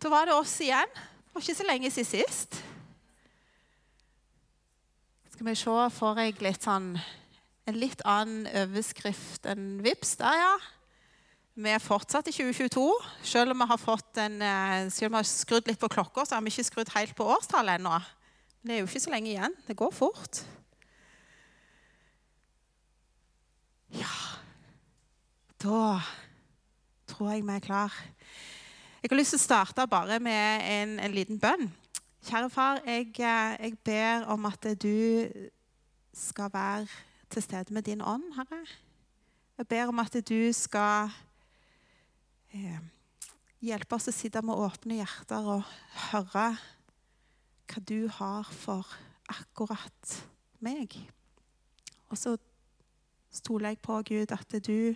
Da var det oss igjen. Det var ikke så lenge siden sist. Skal vi se, får jeg litt sånn en litt annen overskrift enn VIPS der, ja. Vi er fortsatt i 2022. Selv om vi har, fått en, eh, selv om vi har skrudd litt på klokka, så har vi ikke skrudd helt på årstallet ennå. Men det er jo ikke så lenge igjen. Det går fort. Ja Da tror jeg vi er klar. Jeg har lyst til å starte bare med en, en liten bønn. Kjære far, jeg, eh, jeg, ber om at du skal være til stede med din ånd, Herre. Jeg ber om at du skal eh, hjelpe oss å sitte med åpne hjerter og høre hva du har for akkurat meg. Og så stoler jeg på, Gud, at du,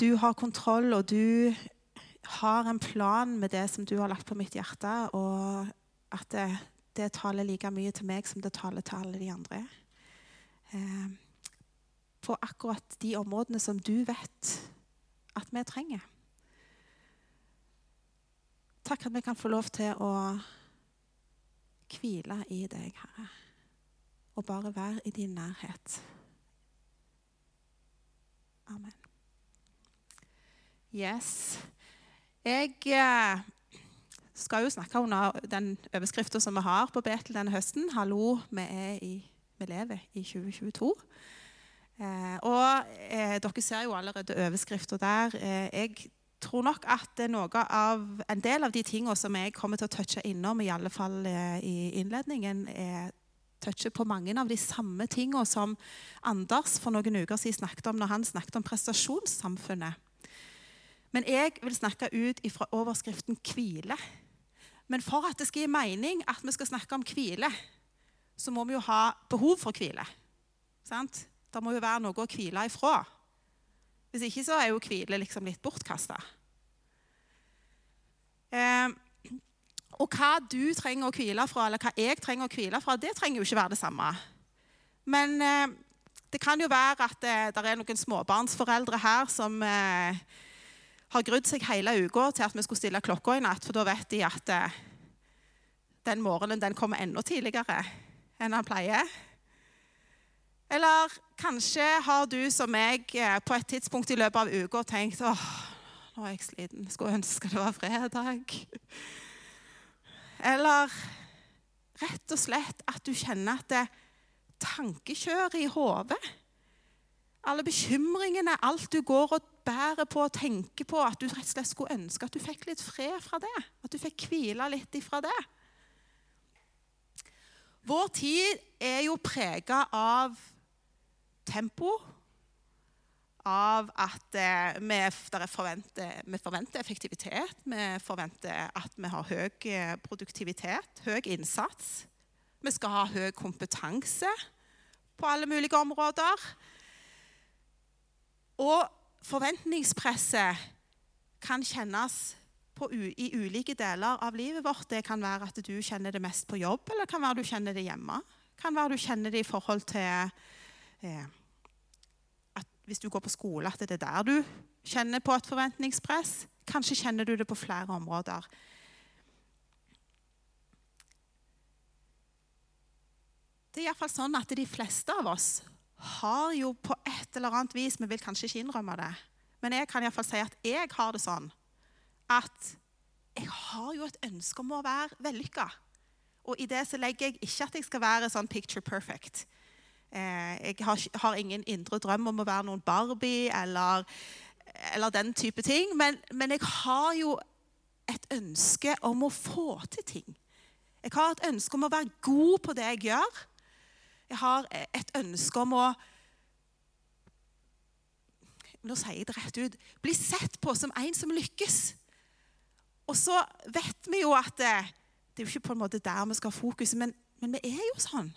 du har kontroll, og du har en plan med det som du har lagt på mitt hjerte, og at det, det taler like mye til meg som det taler til alle de andre. Eh, på akkurat de områdene som du vet at vi trenger. Takk at vi kan få lov til å hvile i deg, Herre, og bare være i din nærhet. Amen. Yes. Jeg eh, skal jo snakke under den overskrifta som vi har på Betel denne høsten. 'Hallo, vi, i, vi lever i 2022'. Eh, og eh, Dere ser jo allerede overskrifta der. Eh, jeg tror nok at av, en del av de tingene som jeg kommer til å touche innom, i alle fall eh, i innledningen, er toucher på mange av de samme tingene som Anders for noen uker siden snakket om når han snakket om prestasjonssamfunnet. Men jeg vil snakke ut fra overskriften 'hvile'. Men for at det skal gi mening at vi skal snakke om hvile, så må vi jo ha behov for hvile. Sant? Det må jo være noe å hvile ifra. Hvis ikke så er jo hvile liksom litt bortkasta. Eh, og hva du trenger å hvile fra, eller hva jeg trenger å hvile fra, det trenger jo ikke være det samme. Men eh, det kan jo være at det, det er noen småbarnsforeldre her som eh, har grudd seg hele uka til at vi skulle stille klokka i natt, for da vet de at eh, den morgenen den kommer enda tidligere enn han pleier. Eller kanskje har du som meg eh, på et tidspunkt i løpet av uka tenkt åh, nå er jeg sliten, skulle ønske det var fredag. Eller rett og slett at du kjenner at det tankekjøret i hodet. Alle bekymringene, alt du går og bærer på og tenker på, at du rett og slett skulle ønske at du fikk litt fred fra det. At du fikk hvile litt ifra det. Vår tid er jo prega av tempo, av at eh, vi, forventer, vi, forventer, effektivitet, vi forventer at vi har høy eh, produktivitet, høy innsats. Vi skal ha høy kompetanse på alle mulige områder. Og forventningspresset kan kjennes i ulike deler av livet vårt. Det kan være at du kjenner det mest på jobb, eller kan være du kjenner det hjemme. Det kan være du kjenner det i forhold til eh, at hvis du går på skole, at det er der du kjenner på et forventningspress. Kanskje kjenner du det på flere områder. Det er iallfall sånn at de fleste av oss har jo på et eller annet vis Vi vil kanskje ikke innrømme det, men jeg kan iallfall si at jeg har det sånn at jeg har jo et ønske om å være vellykka. Og i det så legger jeg ikke at jeg skal være sånn picture perfect. Eh, jeg har, har, ingen indre drøm om å være noen Barbie eller, eller den type ting. Men, men, jeg har jo et ønske om å få til ting. Jeg har et ønske om å være god på det jeg gjør. Jeg har et ønske om å Nå sier jeg det rett ut bli sett på som en som lykkes. Og så vet vi jo at det, det er jo ikke på en måte der vi skal ha fokus, men, men, vi er jo sånn.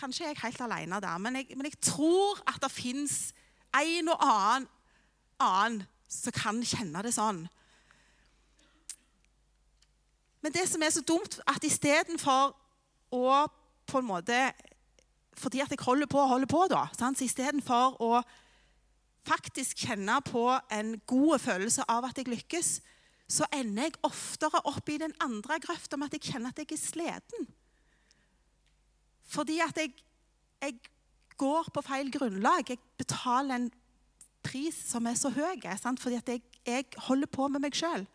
Kanskje er jeg helt alene der, men jeg, men jeg tror at det fins en og annen, annen som kan kjenne det sånn. Men det som er så dumt, at istedenfor å på en måte fordi at jeg holder på og holder på, da. Sant? Så istedenfor å faktisk kjenne på en god følelse av at jeg lykkes, så ender jeg oftere opp i den andre grøfta med at jeg kjenner at jeg er sliten. Fordi at jeg, jeg går på feil grunnlag. Jeg betaler en pris som er så høy, sant? fordi at jeg, jeg holder på med meg sjøl.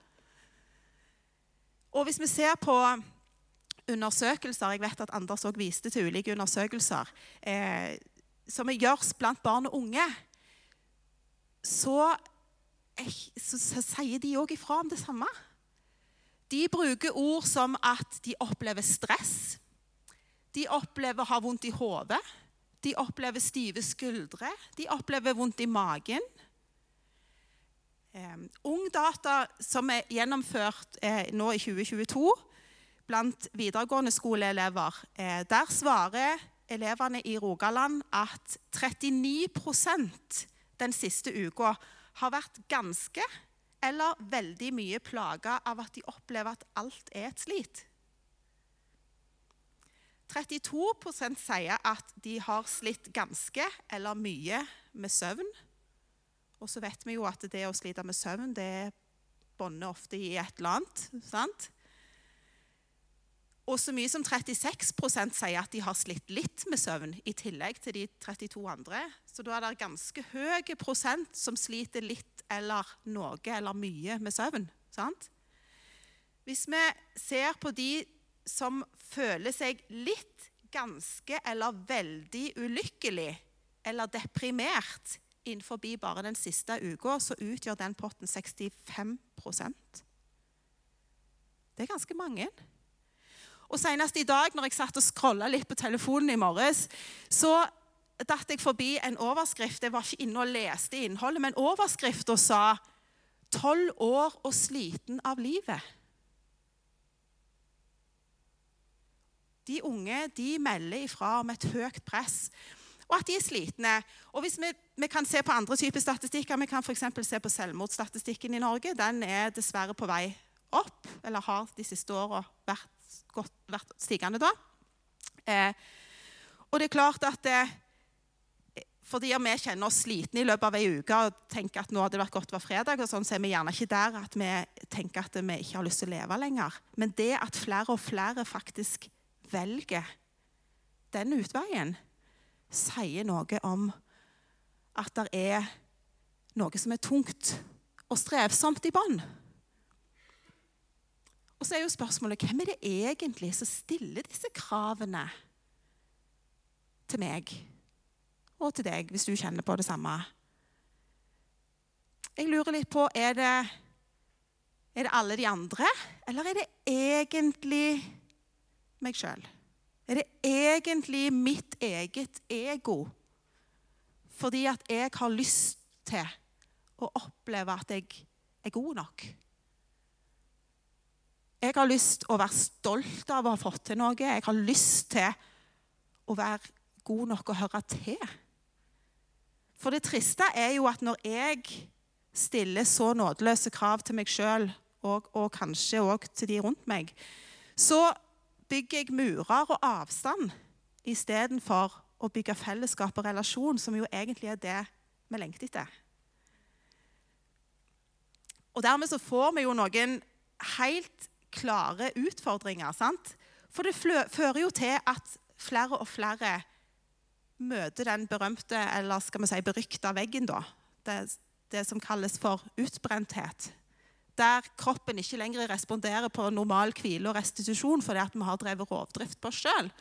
Og hvis vi ser på undersøkelser Jeg vet at Anders òg viste til ulike undersøkelser eh, som gjøres blant barn og unge. Så, så, så sier de òg ifra om det samme. De bruker ord som at de opplever stress. De opplever å ha vondt i hodet. De opplever stive skuldre. De opplever vondt i magen. Um, Ungdata som er gjennomført eh, nå i 2022 blant videregående skoleelever, eh, der svarer elevene i Rogaland at 39% den siste uka har vært ganske eller veldig mye plaga av at de opplever at alt er et slit. 32% sier at de har slitt ganske eller mye med søvn. Og så vet vi jo at det å slite med søvn det bånder ofte i et eller annet. sant? Og så mye som 36% sier at de har slitt litt med søvn, i tillegg til de 32 andre. Så da er det ganske høy prosent som sliter litt eller noe eller mye med søvn. sant? Hvis vi ser på de som føler seg litt, ganske eller veldig ulykkelig eller deprimert innenfor bare den siste uka, så utgjør den potten 65% Det er ganske mange. Og Senest i dag når jeg satt og scrolla litt på telefonen i morges, så datt jeg forbi en overskrift. Jeg var ikke inne og leste innholdet, men overskrifta sa 'Tolv år og sliten av livet'. De unge de melder ifra om et høyt press, og at de er slitne. Og hvis vi, vi kan se på andre typer statistikker, vi kan f.eks. se på selvmordsstatistikken i Norge. Den er dessverre på vei opp, eller har de siste åra vært, vært, stigende. da. Eh, og det er klart at eh, fordi vi kjenner oss slitne i løpet av ei uke og tenker at nå hadde det vært godt være fredag, og sånn, så er vi gjerne ikke der at vi tenker at vi ikke har lyst til å leve lenger. Men det at flere og flere faktisk velger den utveien, sier noe om at det er noe som er tungt og strevsomt i bånn. Og så er jo spørsmålet hvem er det egentlig som stiller disse kravene til meg og til deg, hvis du kjenner på det samme? Jeg lurer litt på er det, er det alle de andre, eller er det egentlig meg sjøl? Er det egentlig mitt eget ego? Fordi at jeg har lyst til å oppleve at jeg er god nok. Jeg har lyst til å være stolt av å ha fått til noe. Jeg har lyst til å være god nok og høre til. For det triste er jo at når jeg stiller så nådeløse krav til meg sjøl, og, og kanskje òg til de rundt meg, så bygger jeg murer og avstand istedenfor å bygge fellesskap og relasjon, som jo egentlig er det vi lengter etter. Og Dermed så får vi jo noen helt klare utfordringer. sant? For det fører jo til at flere og flere møter den berømte, eller skal vi si berykta veggen, da. Det, det som kalles for utbrenthet der kroppen ikke lenger responderer på normal hvile og restitusjon fordi at vi har drevet rovdrift på oss sjøl.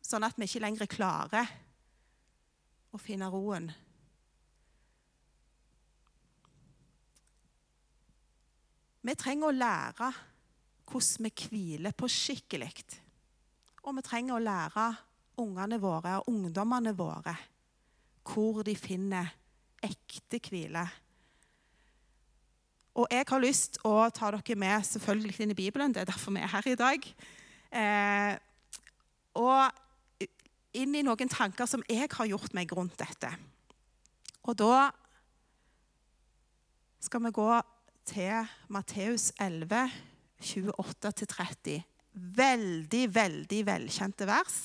Sånn at vi ikke lenger klarer å finne roen. Vi trenger å lære hvordan vi hviler på skikkelig. Og vi trenger å lære ungene våre og ungdommene våre hvor de finner ekte hvile. Og jeg har lyst å ta dere med selvfølgelig inn i Bibelen. Det er derfor vi er her i dag. Eh, og inn i noen tanker som jeg har gjort meg rundt dette. Og da skal vi gå til Matteus 11, 28-30. Veldig, veldig velkjente vers.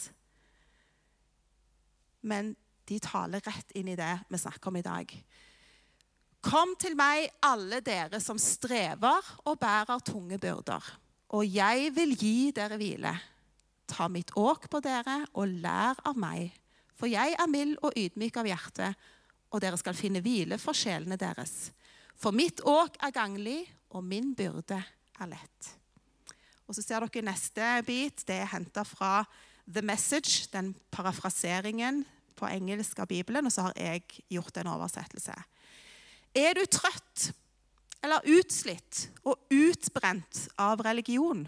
Men de taler rett inn i det vi snakker om i dag. Kom til meg, alle dere som strever og bærer tunge byrder, og jeg vil gi dere hvile. Ta mitt åk på dere og lær av meg, for jeg er mild og ydmyk av hjerte, og dere skal finne hvile for sjelene deres. For mitt åk er ganglig, og min byrde er lett. Og så ser dere neste bit. Det er henta fra The Message, den parafraseringen på engelsk av Bibelen, og så har jeg gjort en oversettelse. Er du trøtt eller utslitt og utbrent av religion?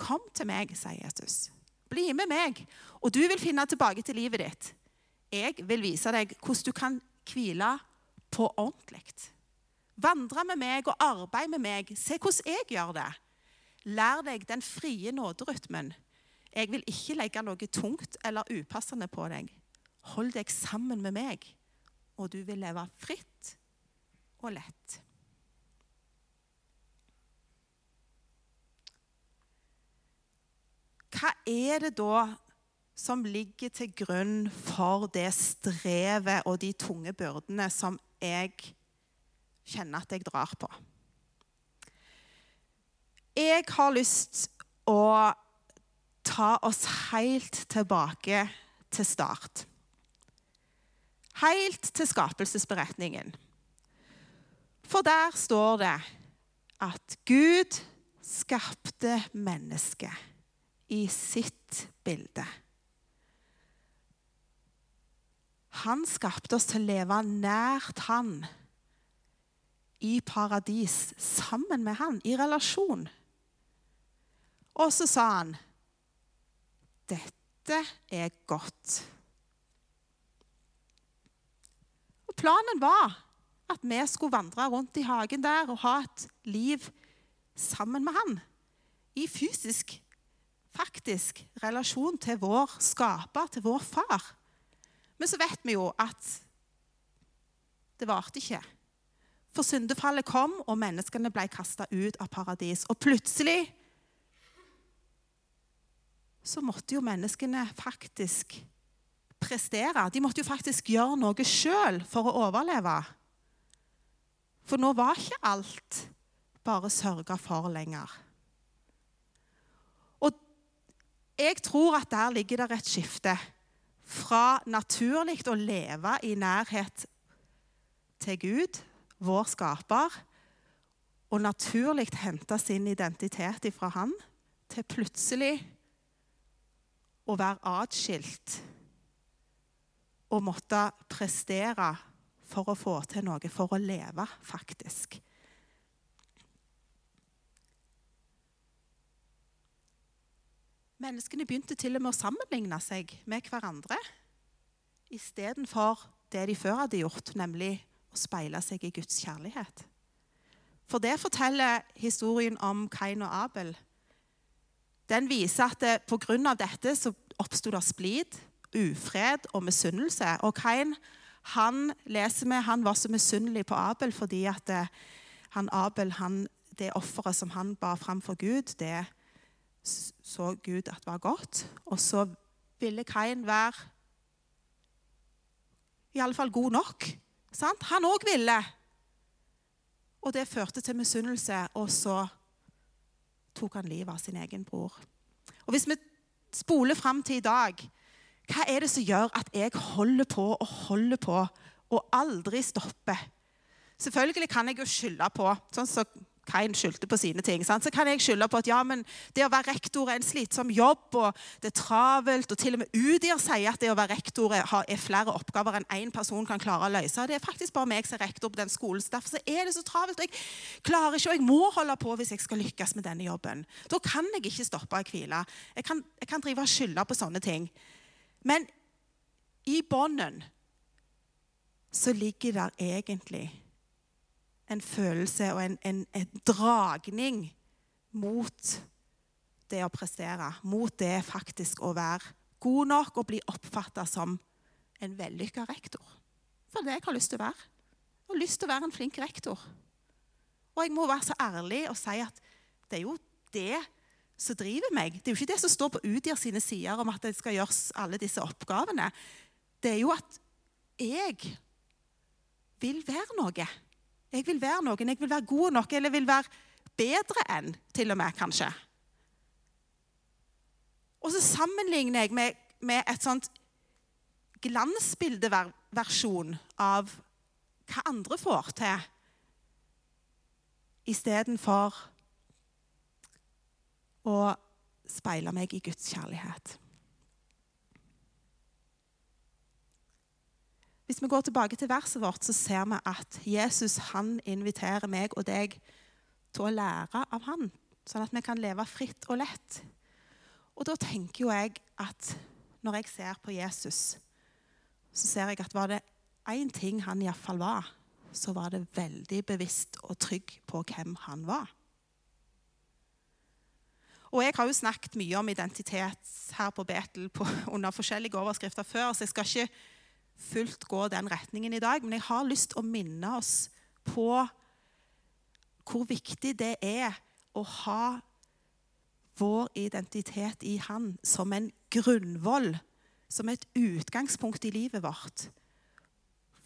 Kom til meg, sier Jesus. Bli med meg, og du vil finne tilbake til livet ditt. Jeg vil vise deg hvordan du kan hvile på ordentlig. Vandre med meg og arbeide med meg. Se hvordan jeg gjør det. Lær deg den frie nåderytmen. Jeg vil ikke legge noe tungt eller upassende på deg. Hold deg sammen med meg, og du vil leve fritt og lett. Hva er det da som ligger til grunn for det strevet og de tunge byrdene som jeg kjenner at jeg drar på? Jeg har lyst å ta oss helt tilbake til start. Helt til skapelsesberetningen. For der står det at Gud skapte mennesket i sitt bilde. Han skapte oss til å leve nært han, i paradis, sammen med han, i relasjon. Og så sa han, 'Dette er godt'. Og Planen var at vi skulle vandre rundt i hagen der og ha et liv sammen med han. I fysisk, faktisk relasjon til vår skaper, til vår far. Men så vet vi jo at det varte ikke. For syndefallet kom, og menneskene ble kasta ut av paradis. Og plutselig så måtte jo menneskene faktisk prestere. De måtte jo faktisk gjøre noe sjøl for å overleve. For nå var ikke alt bare sørga for lenger. Og jeg tror at der ligger det et skifte fra naturlig å leve i nærhet til Gud, vår skaper, og naturlig hente sin identitet ifra Han, til plutselig å være atskilt og måtte prestere for å få til noe, for å leve, faktisk. Menneskene begynte til og med å sammenligne seg med hverandre istedenfor det de før hadde gjort, nemlig å speile seg i Guds kjærlighet. For det forteller historien om Kain og Abel. Den viser at pga. dette så oppsto det splid, ufred og misunnelse. Og Kain han leser med, han var så misunnelig på Abel fordi at eh, han, Abel, han, det offeret som han bar fram for Gud, det så Gud at var godt. Og så ville Kain være i alle fall god nok. Sant? Han òg ville. Og det førte til misunnelse, og så tok han livet av sin egen bror. Og Hvis vi spoler fram til i dag, hva er det som gjør at jeg holder på og holder på og aldri stopper? Selvfølgelig kan jeg jo skylde på sånn som Kain skyldte på sine ting. Sant? Så kan jeg skylde på at ja, men det å være rektor er en slitsom jobb, og det er travelt. og Til og med UDIR sier at det å være rektor er, flere oppgaver enn én person kan klare å løse. Det er faktisk bare meg som er rektor på den skolen. så Derfor er det så travelt. og Jeg klarer ikke, og jeg må holde på hvis jeg skal lykkes med denne jobben. Da kan jeg ikke stoppe å hvile. Jeg kan, jeg kan drive og skylde på sånne ting. Men i bånden så ligger der egentlig en følelse og en, en, en, dragning mot det å prestere. Mot det faktisk å være god nok og bli oppfatta som en vellykka rektor. For det jeg har lyst til å være. Jeg har lyst til å være en flink rektor. Og jeg må være så ærlig og si at det er jo det som driver meg. Det er jo ikke det som står på UDIR sine sider om at det skal gjøres alle disse oppgavene. Det er jo at jeg vil være noe. Jeg vil være noen, jeg vil være god nok, eller jeg vil være bedre enn, til og med, kanskje. Og så sammenligner jeg med, med et sånt glansbildeversjon av hva andre får til, istedenfor å speile meg i Guds kjærlighet. Hvis vi går tilbake til verset vårt, så ser vi at Jesus han inviterer meg og deg til å lære av han, sånn at vi kan leve fritt og lett. Og da tenker jo jeg at når jeg ser på Jesus, så ser jeg at var det én ting han iallfall var, så var det veldig bevisst og trygg på hvem han var. Og Jeg har jo snakket mye om identitet her på Betel på, under forskjellige overskrifter før, så jeg skal ikke fullt gå den retningen i dag. Men jeg har lyst til å minne oss på hvor viktig det er å ha vår identitet i Han som en grunnvoll, som et utgangspunkt i livet vårt.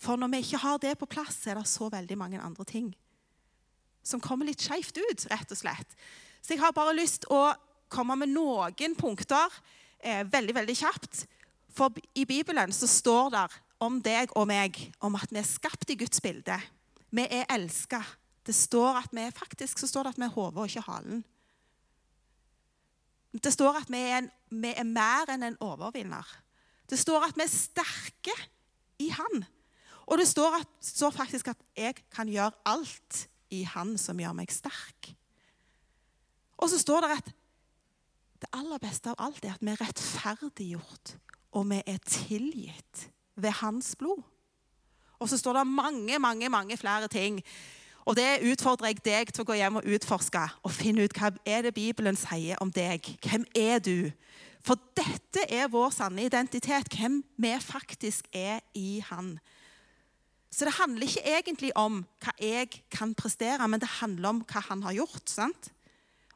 For når vi ikke har det på plass, er det så veldig mange andre ting som kommer litt skeivt ut, rett og slett. Så jeg har bare lyst til å komme med noen punkter eh, veldig, veldig kjapt. For i Bibelen så står det om deg og meg om at vi er skapt i Guds bilde. Vi er elska. Det står at vi faktisk så står det at vi er hodet og ikke halen. Det står at vi er, en, vi er mer enn en overvinner. Det står at vi er sterke i Han. Og det står, at, står faktisk at jeg kan gjøre alt i Han som gjør meg sterk. Og så står det at det aller beste av alt er at vi er rettferdiggjort, og vi er tilgitt ved Hans blod. Og så står det mange, mange, mange flere ting. Og det utfordrer jeg deg til å gå hjem og utforske og finne ut hva er det Bibelen sier om deg. Hvem er du? For dette er vår sanne identitet, hvem vi faktisk er i Han. Så det handler ikke egentlig om hva jeg kan prestere, men det handler om hva han har gjort. sant?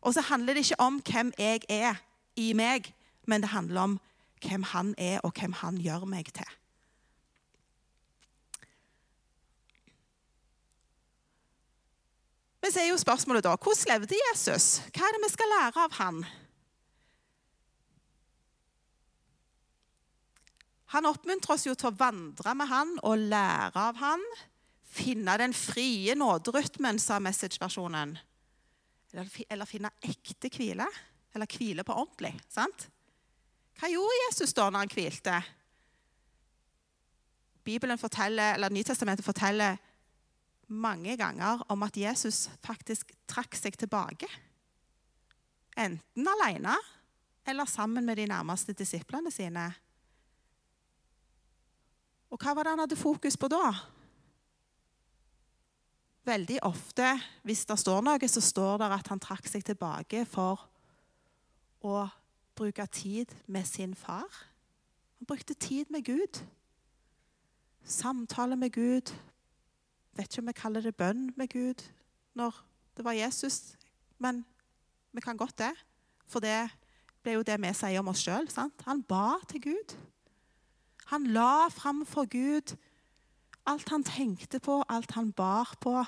Og så handler det ikke om hvem jeg er i meg, men det handler om hvem han er, og hvem han gjør meg til. Men så er jo spørsmålet da, hvordan levde Jesus? Hva er det vi skal lære av han? Han oppmuntrer oss jo til å vandre med han og lære av han. Finne den frie nåderytmen, sa Message-versjonen. Eller, eller, finne ekte hvile. Eller hvile på ordentlig. sant? Hva gjorde Jesus da når han hvilte? Bibelen forteller, eller Nytestamentet forteller mange ganger om at Jesus faktisk trakk seg tilbake. Enten alene eller sammen med de nærmeste disiplene sine. Og hva var det han hadde fokus på da? Veldig ofte, hvis det står noe, så står det at han trakk seg tilbake for å bruke tid med sin far. Han brukte tid med Gud. Samtale med Gud. Vet ikke om vi kaller det bønn med Gud når det var Jesus, men vi kan godt det. For det ble jo det vi sier om oss sjøl. Han ba til Gud. Han la fram for Gud alt han tenkte på, alt han bar på.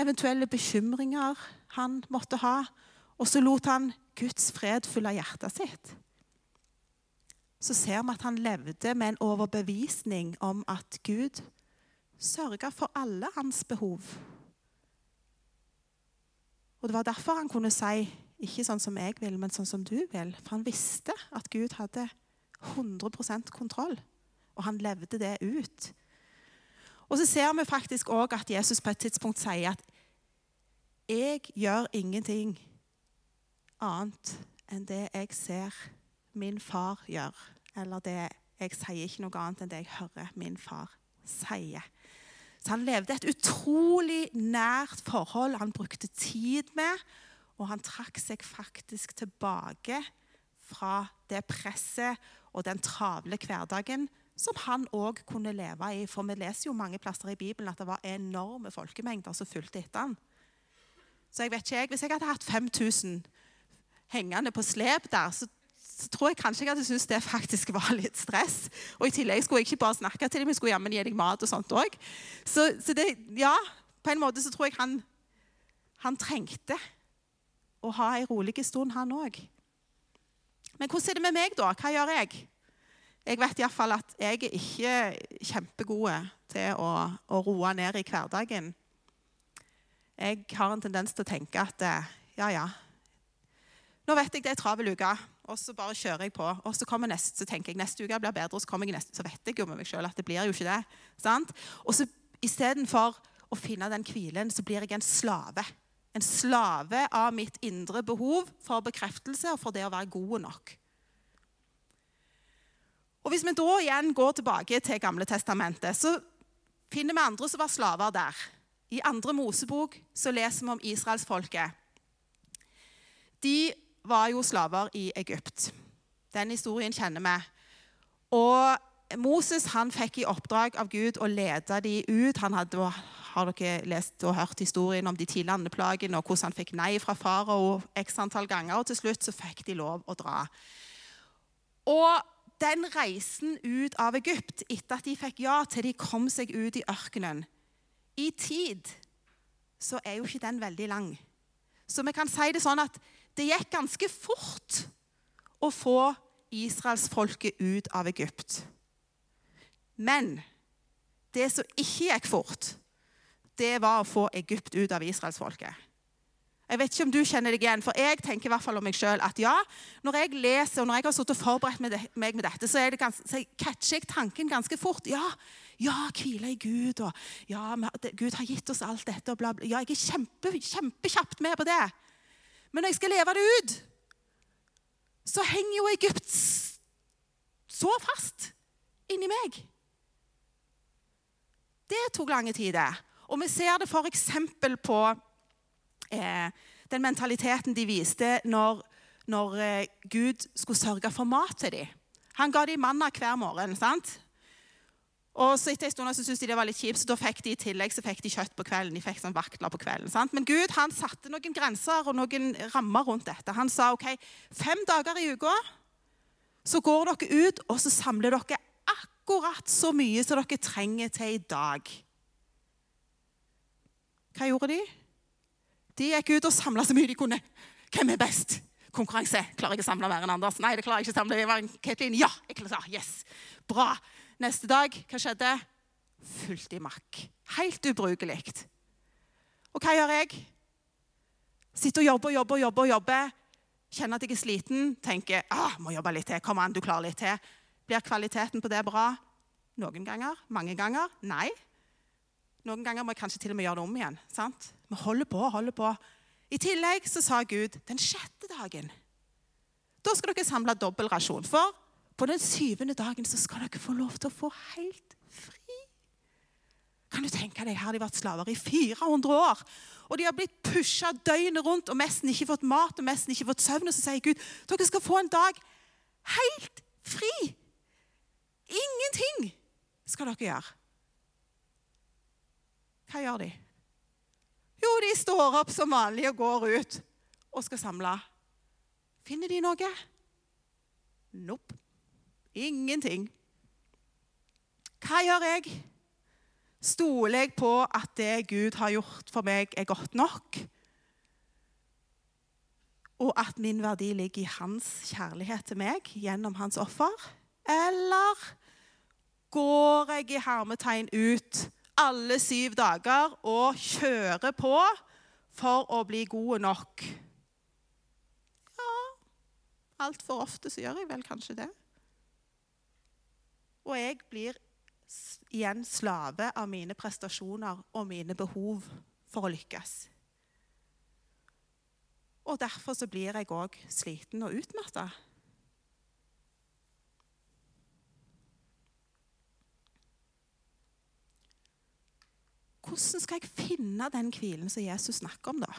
Eventuelle bekymringer han måtte ha. Og så lot han Guds fred fylle hjertet sitt. Så ser vi at han levde med en overbevisning om at Gud sørga for alle hans behov. Og Det var derfor han kunne si ikke sånn som jeg vil, men sånn som du vil. For han visste at Gud hadde 100% kontroll. Og han levde det ut. Og så ser vi faktisk òg at Jesus på et tidspunkt sier at 'Jeg gjør ingenting annet enn det jeg ser min far gjør.' Eller det, 'Jeg sier ikke noe annet enn det jeg hører min far sier'. Så han levde et utrolig nært forhold. Han brukte tid med, og han trakk seg faktisk tilbake fra det presset og den travle hverdagen som han òg kunne leve i. For vi leser jo mange plasser i Bibelen at det var enorme folkemengder som fulgte etter han. Så jeg vet ikke jeg, Hvis jeg hadde hatt 5000 hengende på slep der, så, så tror jeg kanskje jeg hadde syntes det faktisk var litt stress. Og i tillegg skulle jeg ikke bare snakke til dem, jeg skulle jammen gi dem mat og sånt òg. Så, så det, ja, På en måte så tror jeg han, han trengte å ha ei rolig stund, han òg. Men hvordan er det med meg, da? Hva gjør jeg? Jeg vet iallfall at jeg er ikke kjempegod til å, å, roe ned i hverdagen. Jeg har en tendens til å tenke at eh, ja, ja. Nå vet jeg det er travel uke, og så bare kjører jeg på. Og så kommer neste, så tenker jeg neste uke blir bedre, og så kommer jeg neste, så vet jeg jo med meg sjøl at det blir jo ikke det. sant? Og så istedenfor å finne den hvilen, så blir jeg en slave. En slave av mitt indre behov for bekreftelse og for det å være god nok. Og Hvis vi da igjen går tilbake til Gamle testamentet, så finner vi andre som var slaver der. I andre Mosebok så leser vi om israelsfolket. De var jo slaver i Egypt. Den historien kjenner vi. Og Moses han fikk i oppdrag av Gud å lede dem ut. Han hadde, har dere lest og hørt historien om de ti landeplagene og hvordan han fikk nei fra farao x antall ganger, og til slutt så fikk de lov å dra. Og den reisen ut av Egypt etter at de fikk ja til de kom seg ut i ørkenen I tid så er jo ikke den veldig lang. Så vi kan si det sånn at det gikk ganske fort å få israelsfolket ut av Egypt. Men det som ikke gikk fort, det var å få Egypt ut av israelsfolket. Jeg vet ikke om du kjenner deg igjen, for jeg tenker i hvert fall om meg sjøl at ja, når jeg leser og når jeg har sittet og forberedt meg med dette, så, det ganske, så catcher jeg tanken ganske fort. Ja, ja, hvile i Gud, og ja, Gud har gitt oss alt dette, og bla, bla. Ja, jeg er kjempe, kjempekjapt med på det. Men når jeg skal leve det ut, så henger jo Egypt så fast inni meg. Det tok lang tid. Og vi ser det f.eks. på eh, den mentaliteten de viste når, når eh, Gud skulle sørge for mat til dem. Han ga dem manna hver morgen. sant? Og så Etter en stund så syntes de det var litt kjipt, så da fikk de i tillegg så fikk de kjøtt på kvelden. de fikk sånn vaktler på kvelden. Sant? Men Gud han satte noen grenser og noen rammer rundt dette. Han sa ok, fem dager i uka så går dere ut og så samler dere akkurat så mye som dere trenger til i dag. Hva gjorde de? De gikk ut og samla så mye de kunne. Hvem er best? Konkurranse. Klarer jeg å samle mer enn Anders? Nei, det klarer jeg ikke å samle. Kathleen. Ja, jeg klarer det. Yes. Bra. Neste dag, hva skjedde? Fullt i makk. Helt ubrukelig. Og hva gjør jeg? Sitter og jobber og jobber jobber. jobber. Kjenner at jeg er sliten. Tenker ah, må jobbe litt til. Kom an, du klarer litt til. Blir kvaliteten på det bra? Noen ganger. Mange ganger. Nei. Noen ganger må jeg kanskje til og med gjøre det om igjen. sant? Vi holder på, holder på. I tillegg så sa Gud den sjette dagen da skal dere samle dobbeltrasjon. For på den syvende dagen så skal dere få lov til å få helt fri. Kan du tenke deg, Her har de vært slaver i 400 år. Og de har blitt pusha døgnet rundt og nesten ikke fått mat og nesten ikke fått søvn. Og så sier Gud dere skal få en dag helt fri. Ingenting skal dere gjøre. Hva gjør de? Jo, de står opp som vanlig og går ut og skal samle. Finner de noe? Nope. Ingenting. Hva gjør jeg? Stoler jeg på at det Gud har gjort for meg, er godt nok? Og at min verdi ligger i hans kjærlighet til meg gjennom hans offer? Eller går jeg i hermetegn ut alle syv dager og kjører på for å bli god nok. Ja, altfor ofte så gjør jeg vel kanskje det. Og jeg blir igjen slave av mine prestasjoner og mine behov for å lykkes. Og derfor så blir jeg òg sliten og utmatta. Hvordan skal jeg finne den hvilen som Jesus snakker om, da?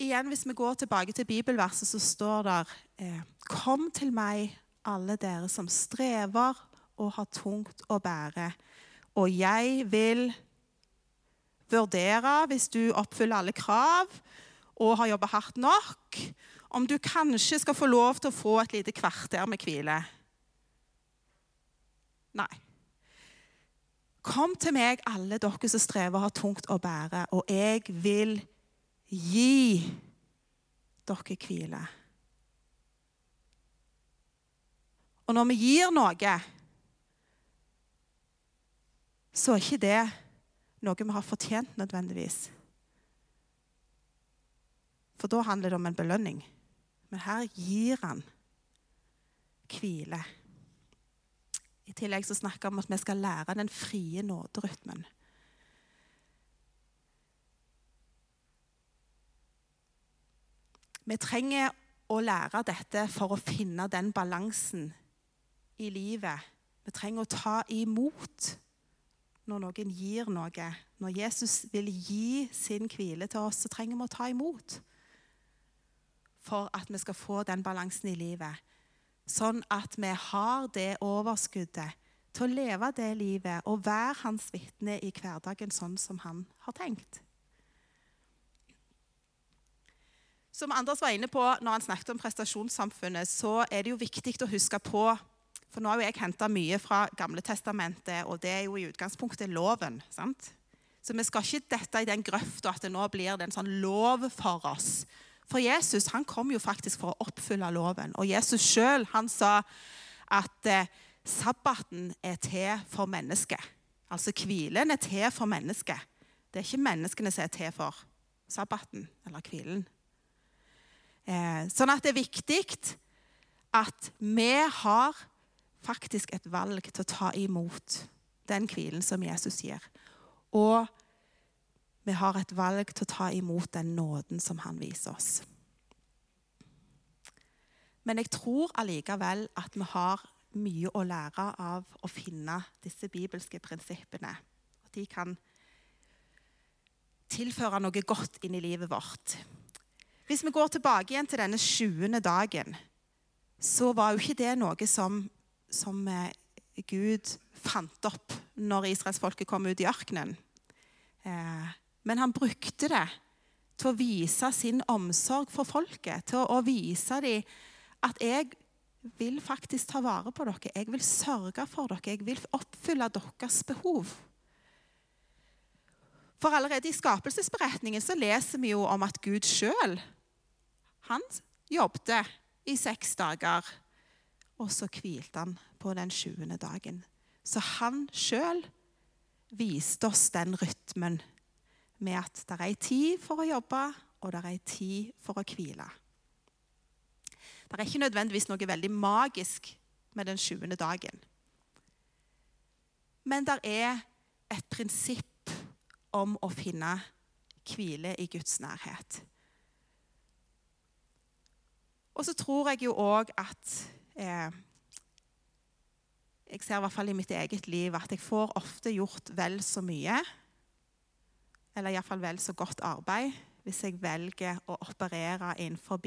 Igjen, Hvis vi går tilbake til bibelverset, så står det eh, Kom til meg, alle dere som strever og har tungt å bære, og jeg vil vurdere, hvis du oppfyller alle krav og har jobba hardt nok, om du kanskje skal få lov til å få et lite kvarter med hvile. Nei. Kom til meg, alle dere som strever og har tungt å bære, og jeg vil gi dere hvile. Og når vi gir noe, så er ikke det noe vi har fortjent nødvendigvis. For da handler det om en belønning. Men her gir han hvile. I tillegg så snakker han om at vi skal lære den frie nåderytmen. Vi trenger å lære dette for å finne den balansen i livet. Vi trenger å ta imot når noen gir noe. Når Jesus vil gi sin hvile til oss, så trenger vi å ta imot for at vi skal få den balansen i livet. Sånn at vi har det overskuddet til å leve det livet og være hans vitne i hverdagen sånn som han har tenkt. Som Anders var inne på når han snakket om prestasjonssamfunnet, så er det jo viktig å huske på For nå har jo jeg henta mye fra Gamle Testamentet, og det er jo i utgangspunktet loven. sant? Så vi skal ikke dette i den grøfta at det nå blir det en sånn lov for oss for Jesus han kom jo faktisk for å oppfylle loven. Og Jesus sjøl sa at eh, sabbaten er til for mennesket. Altså hvilen er til for mennesket. Det er ikke menneskene som er til for sabbaten eller hvilen. Eh, sånn at det er viktig at vi har faktisk et valg til å ta imot den hvilen som Jesus gir. Og vi har et valg til å ta imot den nåden som han viser oss. Men jeg tror allikevel at vi har mye å lære av å finne disse bibelske prinsippene. At de kan tilføre noe godt inn i livet vårt. Hvis vi går tilbake igjen til denne sjuende dagen, så var jo ikke det noe som, som eh, Gud fant opp når israelsfolket kom ut i ørkenen. Eh, men han brukte det til å vise sin omsorg for folket. Til å vise dem at jeg vil faktisk ta vare på dere. Jeg vil sørge for dere. Jeg vil oppfylle deres behov. For allerede i skapelsesberetningen så leser vi jo om at Gud sjøl han jobbet i seks dager. Og så hvilte han på den sjuende dagen. Så han sjøl viste oss den rytmen med at det er tid for å jobbe, og det er tid for å hvile. Det er ikke nødvendigvis noe veldig magisk med den sjuende dagen. Men det er et prinsipp om å finne hvile i Guds nærhet. Og så tror jeg jo òg at eh, Jeg ser i hvert fall i mitt eget liv at jeg får ofte gjort vel så mye eller iallfall vel så godt arbeid, hvis jeg velger å operere innenfor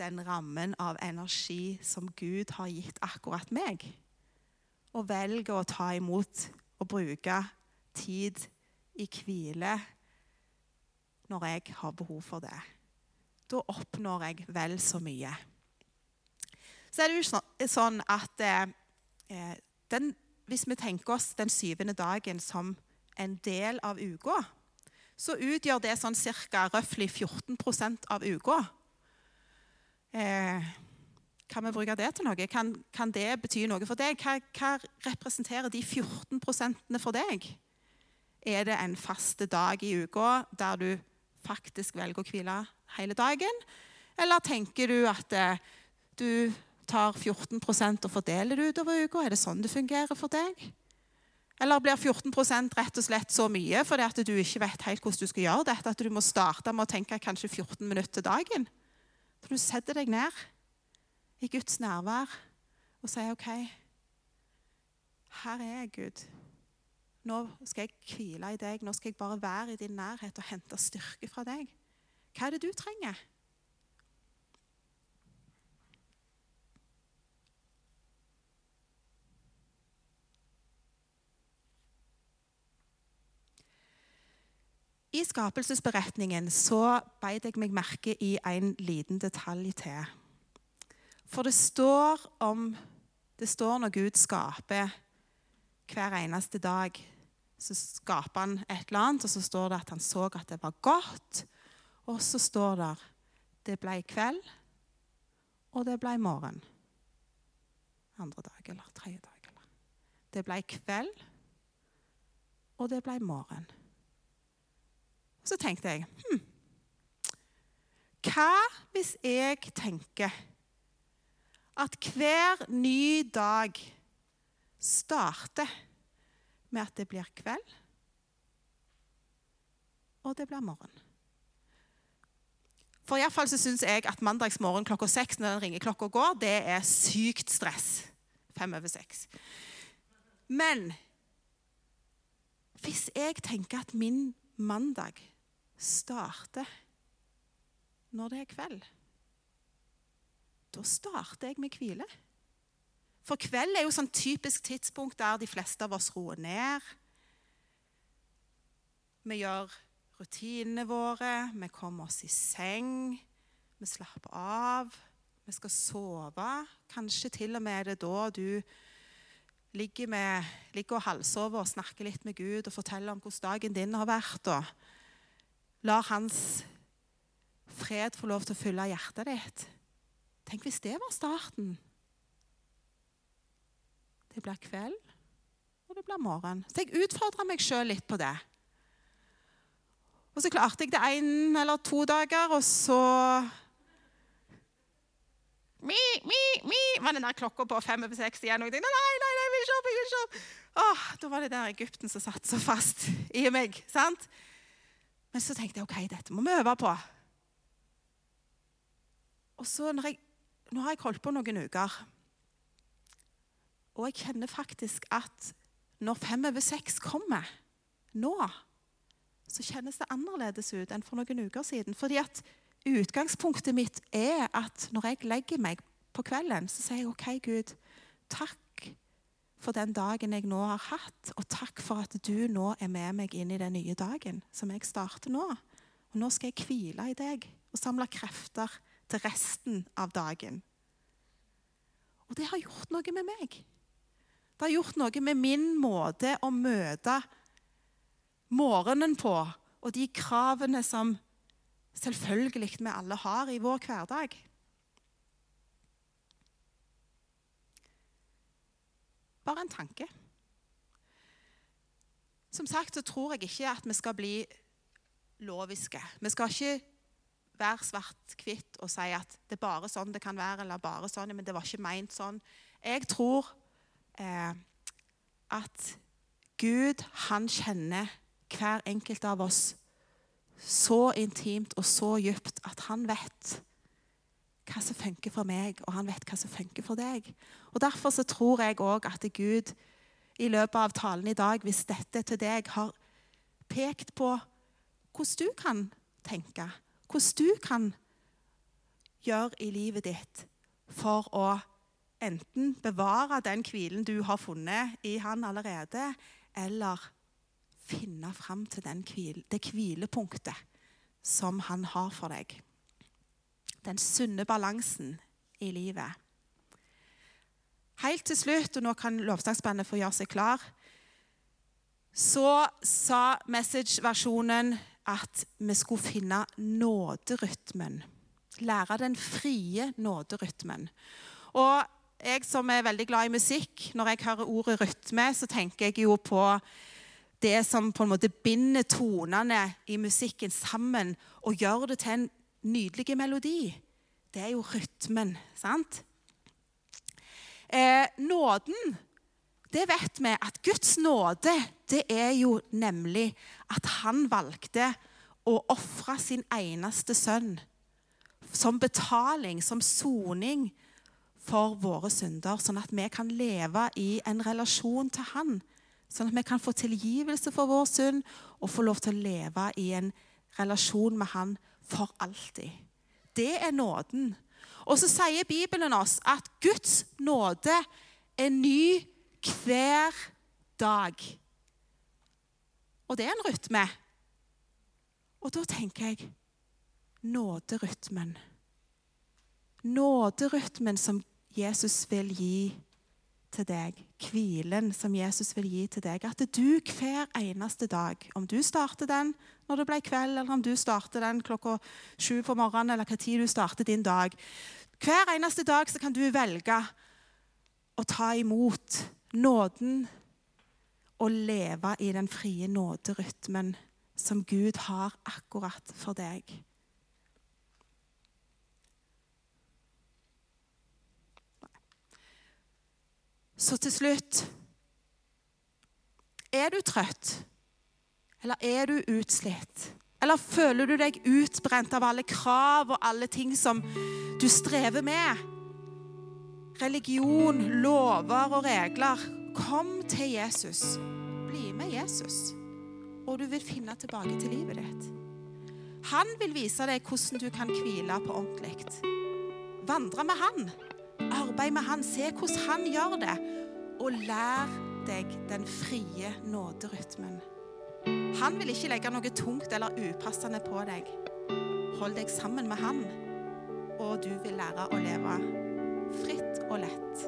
den rammen av energi som Gud har gitt akkurat meg. Og velger å ta imot og bruke tid i hvile når jeg har behov for det. Da oppnår jeg vel så mye. Så er det jo sånn at eh, den, hvis vi tenker oss den syvende dagen som en del av uka, så utgjør det sånn ca. 14 av uka. Eh, kan vi bruke det til noe? Kan, kan det bety noe for deg? Hva, hva, representerer de 14% for deg? Er det en faste dag i uka der du faktisk velger å hvile hele dagen? Eller tenker du at eh, du tar 14% og fordeler det utover uka? Er det sånn det fungerer for deg? Eller blir 14 rett og slett så mye fordi at du ikke vet helt hvordan du skal gjøre dette, at du må starte med å tenke kanskje 14 minutter dagen? Så du setter deg ned i Guds nærvær og sier OK, her er jeg, Gud. Nå skal jeg hvile i deg. Nå skal jeg bare være i din nærhet og hente styrke fra deg. Hva er det du trenger? I skapelsesberetningen så beit jeg meg merke i en liten detalj til. For det står om Det står når Gud skaper hver eneste dag så skaper han et eller annet, og så står det at han så at det var godt. Og så står det det ble kveld, og det ble morgen. Andre dag eller tredje dag. Eller. Det ble kveld, og det ble morgen. Så tenkte jeg hm, Hva hvis jeg tenker at hver ny dag starter med at det blir kveld, og det blir morgen. For iallfall syns jeg at mandagsmorgen klokka seks når den ringeklokka går, det er sykt stress. Fem over seks. Men hvis jeg tenker at min mandag starter når det er kveld, da starter jeg med hvile. For kveld er jo sånn typisk tidspunkt der de fleste av oss roer ned. Vi gjør rutinene våre, vi kommer oss i seng, vi slapper av. Vi skal sove. Kanskje til og med er det da du ligger, med, ligger og halvsover og snakker litt med Gud og forteller om hvordan dagen din har vært. og Lar Hans fred få lov til å fylle hjertet ditt. Tenk hvis det var starten det blir kveld, og det blir morgen. Så jeg utfordrer meg sjøl litt på det. Og så klarte jeg det én eller to dager, og så Mi, mi, mi, var den der klokka på fem over seks igjen. Og jeg tenkte, nei, nei, nei, vil ikke opp, vil. Åh, da var det der Egypten som satt så fast i meg. sant? Men så tenkte jeg ok, dette må vi øve på. Og så når jeg, Nå har jeg holdt på noen uker. Og jeg kjenner faktisk at når fem over seks kommer nå, så kjennes det annerledes ut enn for noen uker siden. Fordi at utgangspunktet mitt er at når jeg legger meg på kvelden, så sier jeg OK, Gud, takk for den dagen jeg nå har hatt, og takk for at du nå er med meg inn i den nye dagen som jeg starter nå. Og nå skal jeg hvile i deg og samle krefter til resten av dagen. Og det har gjort noe med meg. Det har gjort noe med min måte å møte morgenen på, og de kravene som selvfølgelig vi alle har i vår hverdag. Bare en tanke. Som sagt så tror jeg ikke at vi skal bli loviske. Vi skal ikke være svart-hvitt og si at det er bare sånn det kan være, eller bare sånn, men det var ikke meint sånn. Jeg tror eh, at Gud, han kjenner hver enkelt av oss så intimt og så dypt at han vet hva som funker for meg, og han vet hva som funker for deg. Og Derfor så tror jeg òg at Gud i løpet av talen i dag, hvis dette til deg, har pekt på hvordan du kan tenke, hvordan du kan gjøre i livet ditt for å enten bevare den hvilen du har funnet i han allerede, eller finne fram til hvile, det hvilepunktet som han har for deg. Den sunne balansen i livet. Helt til slutt, og nå kan lovsangsbandet få gjøre seg klar, så sa Message-versjonen at vi skulle finne nåderytmen. Lære den frie nåderytmen. Og jeg som er veldig glad i musikk, når jeg hører ordet rytme, så tenker jeg jo på det som på en måte binder tonene i musikken sammen og gjør det til en nydelig melodi. Det er jo rytmen, sant? Eh, nåden, det vet vi at Guds nåde, det er jo nemlig at han valgte å ofre sin eneste sønn som betaling, som soning for våre synder, sånn at vi kan leve i en relasjon til Han. Sånn at vi kan få tilgivelse for vår synd og få lov til å leve i en relasjon med Han for alltid. Det er nåden. Og så sier Bibelen oss at Guds nåde er ny hver dag. Og det er en rytme. Og da tenker jeg nåderytmen. Nåderytmen som Jesus vil gi til deg, hvilen som Jesus vil gi til deg. At du hver eneste dag, om du starter den når det ble kveld, eller om du starter den klokka sju på morgenen, eller hva tid du starter din dag Hver eneste dag så kan du velge å ta imot nåden og leve i den frie nåderytmen som Gud har akkurat for deg. Så til slutt Er du trøtt? Eller er du utslitt? Eller føler du deg utbrent av alle krav og alle ting som du strever med? Religion, lover og regler. Kom til Jesus. Bli med Jesus, og du vil finne tilbake til livet ditt. Han vil vise deg hvordan du kan hvile på ordentlig. Vandre med han. Arbeid med han. Se hvordan han gjør det. Og lær deg den frie nåderytmen. Han vil ikke legge noe tungt eller upassende på deg. Hold deg sammen med han, og du vil lære å leve fritt og lett.